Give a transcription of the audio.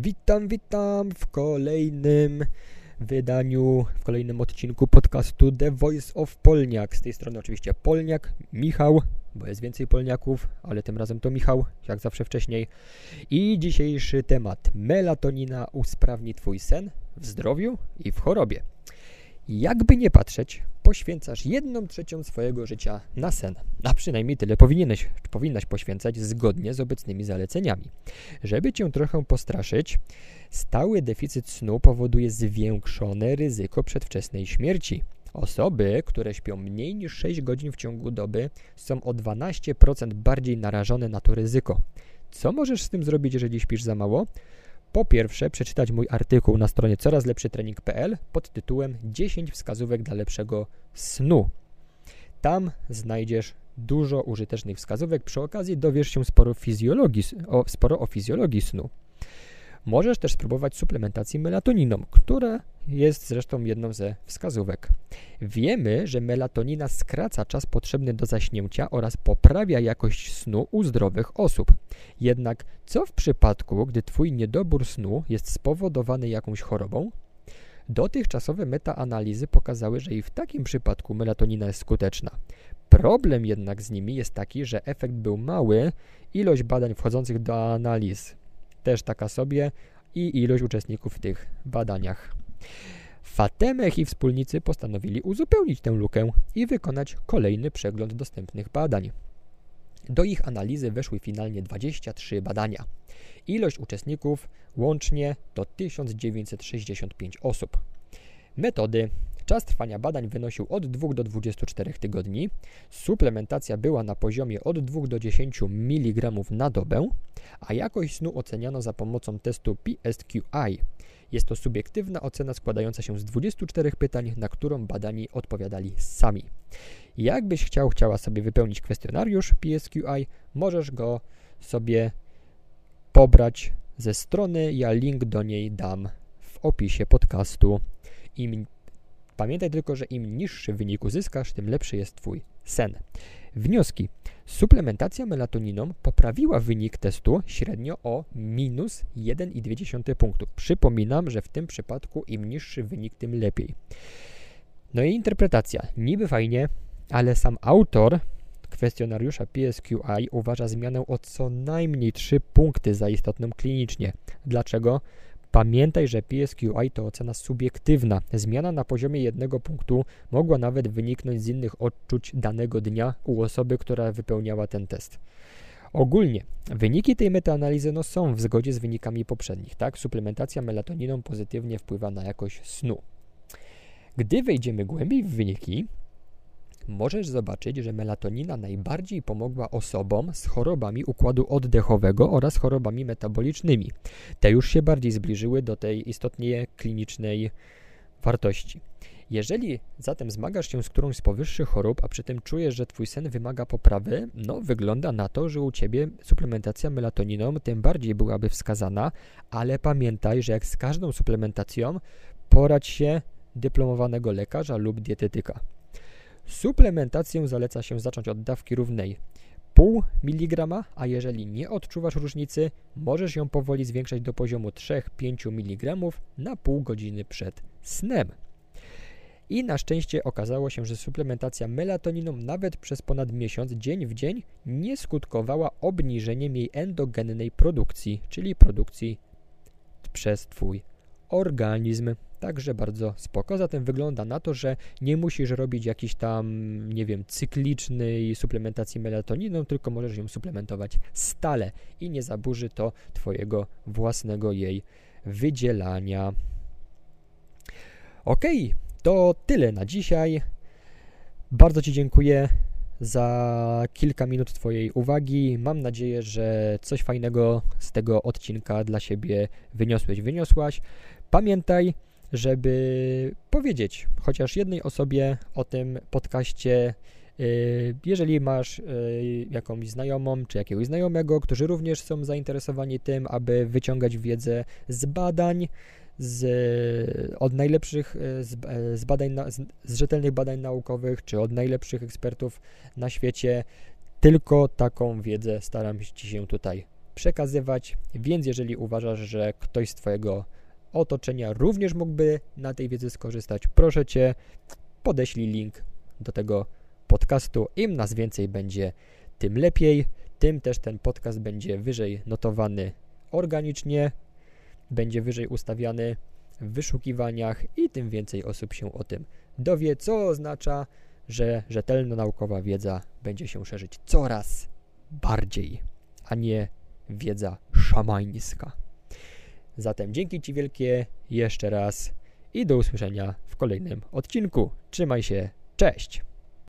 Witam, witam w kolejnym wydaniu, w kolejnym odcinku podcastu The Voice of Polniak. Z tej strony oczywiście Polniak, Michał, bo jest więcej Polniaków, ale tym razem to Michał, jak zawsze wcześniej. I dzisiejszy temat. Melatonina usprawni Twój sen w zdrowiu i w chorobie. Jakby nie patrzeć, poświęcasz jedną trzecią swojego życia na sen. A przynajmniej tyle powinieneś, powinnaś poświęcać zgodnie z obecnymi zaleceniami. Żeby cię trochę postraszyć, stały deficyt snu powoduje zwiększone ryzyko przedwczesnej śmierci. Osoby, które śpią mniej niż 6 godzin w ciągu doby, są o 12% bardziej narażone na to ryzyko. Co możesz z tym zrobić, jeżeli śpisz za mało? Po pierwsze, przeczytać mój artykuł na stronie corazlepszytrening.pl pod tytułem 10 wskazówek dla lepszego snu. Tam znajdziesz dużo użytecznych wskazówek. Przy okazji dowiesz się sporo, fizjologii, o, sporo o fizjologii snu. Możesz też spróbować suplementacji melatoniną, która jest zresztą jedną ze wskazówek. Wiemy, że melatonina skraca czas potrzebny do zaśnięcia oraz poprawia jakość snu u zdrowych osób. Jednak co w przypadku, gdy Twój niedobór snu jest spowodowany jakąś chorobą? Dotychczasowe metaanalizy pokazały, że i w takim przypadku melatonina jest skuteczna. Problem jednak z nimi jest taki, że efekt był mały, ilość badań wchodzących do analiz też taka sobie i ilość uczestników w tych badaniach. Fatemech i wspólnicy postanowili uzupełnić tę lukę i wykonać kolejny przegląd dostępnych badań. Do ich analizy weszły finalnie 23 badania. Ilość uczestników łącznie to 1965 osób. Metody. Czas trwania badań wynosił od 2 do 24 tygodni. Suplementacja była na poziomie od 2 do 10 mg na dobę, a jakość snu oceniano za pomocą testu PSQI. Jest to subiektywna ocena składająca się z 24 pytań, na którą badani odpowiadali sami. Jakbyś chciał, chciała sobie wypełnić kwestionariusz PSQI, możesz go sobie pobrać ze strony. Ja link do niej dam w opisie podcastu. Im, pamiętaj tylko, że im niższy wynik uzyskasz, tym lepszy jest Twój sen. Wnioski. Suplementacja melatoniną poprawiła wynik testu średnio o minus 1,2 punktów. Przypominam, że w tym przypadku im niższy wynik, tym lepiej. No i interpretacja. Niby fajnie, ale sam autor kwestionariusza PSQI uważa zmianę o co najmniej 3 punkty za istotną klinicznie. Dlaczego? Pamiętaj, że PSQI to ocena subiektywna. Zmiana na poziomie jednego punktu mogła nawet wyniknąć z innych odczuć danego dnia u osoby, która wypełniała ten test. Ogólnie wyniki tej metaanalizy no, są w zgodzie z wynikami poprzednich. Tak? Suplementacja melatoniną pozytywnie wpływa na jakość snu. Gdy wejdziemy głębiej w wyniki, możesz zobaczyć, że melatonina najbardziej pomogła osobom z chorobami układu oddechowego oraz chorobami metabolicznymi. Te już się bardziej zbliżyły do tej istotnie klinicznej wartości. Jeżeli zatem zmagasz się z którąś z powyższych chorób, a przy tym czujesz, że twój sen wymaga poprawy, no wygląda na to, że u ciebie suplementacja melatoniną tym bardziej byłaby wskazana, ale pamiętaj, że jak z każdą suplementacją, poradź się dyplomowanego lekarza lub dietetyka. Suplementację zaleca się zacząć od dawki równej 0,5 mg, a jeżeli nie odczuwasz różnicy, możesz ją powoli zwiększać do poziomu 3-5 mg na pół godziny przed snem. I na szczęście okazało się, że suplementacja melatoniną nawet przez ponad miesiąc, dzień w dzień, nie skutkowała obniżeniem jej endogennej produkcji, czyli produkcji przez Twój organizm. Także bardzo spoko. Zatem wygląda na to, że nie musisz robić jakiejś tam, nie wiem, cyklicznej suplementacji melatoniną, tylko możesz ją suplementować stale i nie zaburzy to Twojego własnego jej wydzielania. Ok, to tyle na dzisiaj. Bardzo Ci dziękuję za kilka minut Twojej uwagi. Mam nadzieję, że coś fajnego z tego odcinka dla siebie wyniosłeś, wyniosłaś. Pamiętaj, żeby powiedzieć chociaż jednej osobie o tym podcaście. Y, jeżeli masz y, jakąś znajomą czy jakiegoś znajomego, którzy również są zainteresowani tym, aby wyciągać wiedzę z badań, z, od najlepszych y, z, z badań, z, z rzetelnych badań naukowych, czy od najlepszych ekspertów na świecie, tylko taką wiedzę staram Ci się tutaj przekazywać, więc jeżeli uważasz, że ktoś z Twojego otoczenia również mógłby na tej wiedzy skorzystać, proszę Cię, podeślij link do tego podcastu. Im nas więcej będzie, tym lepiej. Tym też ten podcast będzie wyżej notowany organicznie, będzie wyżej ustawiany w wyszukiwaniach i tym więcej osób się o tym dowie, co oznacza, że rzetelna naukowa wiedza będzie się szerzyć coraz bardziej, a nie wiedza szamańska. Zatem dzięki Ci wielkie jeszcze raz i do usłyszenia w kolejnym odcinku. Trzymaj się, cześć!